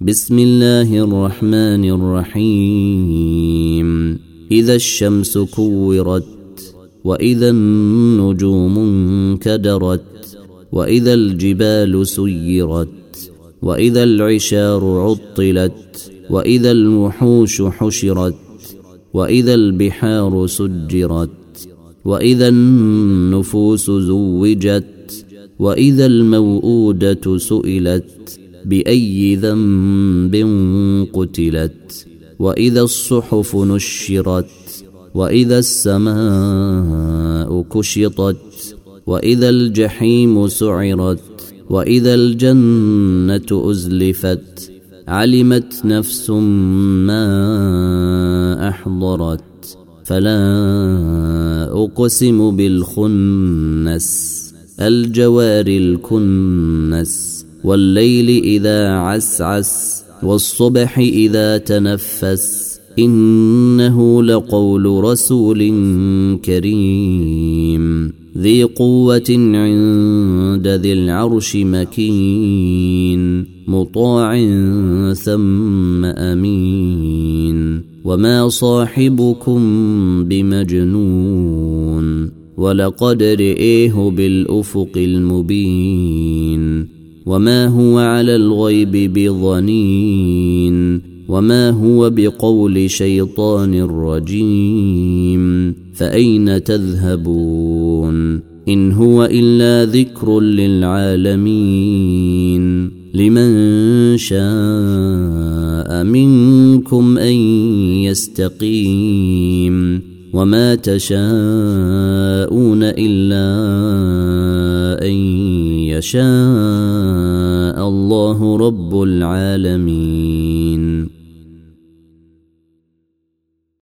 بسم الله الرحمن الرحيم. إذا الشمس كورت وإذا النجوم انكدرت وإذا الجبال سيرت وإذا العشار عطلت وإذا الوحوش حشرت وإذا البحار سجرت وإذا النفوس زوجت وإذا الموءودة سئلت بأي ذنب قتلت وإذا الصحف نشرت وإذا السماء كشطت وإذا الجحيم سعرت وإذا الجنة أزلفت علمت نفس ما أحضرت فلا أقسم بالخنس الجوار الكنس. والليل إذا عسعس والصبح إذا تنفس إنه لقول رسول كريم ذي قوة عند ذي العرش مكين مطاع ثم أمين وما صاحبكم بمجنون ولقد رئيه بالأفق المبين وما هو على الغيب بظنين وما هو بقول شيطان رجيم فاين تذهبون ان هو الا ذكر للعالمين لمن شاء منكم ان يستقيم وما تشاءون الا ان يشاء الله رب العالمين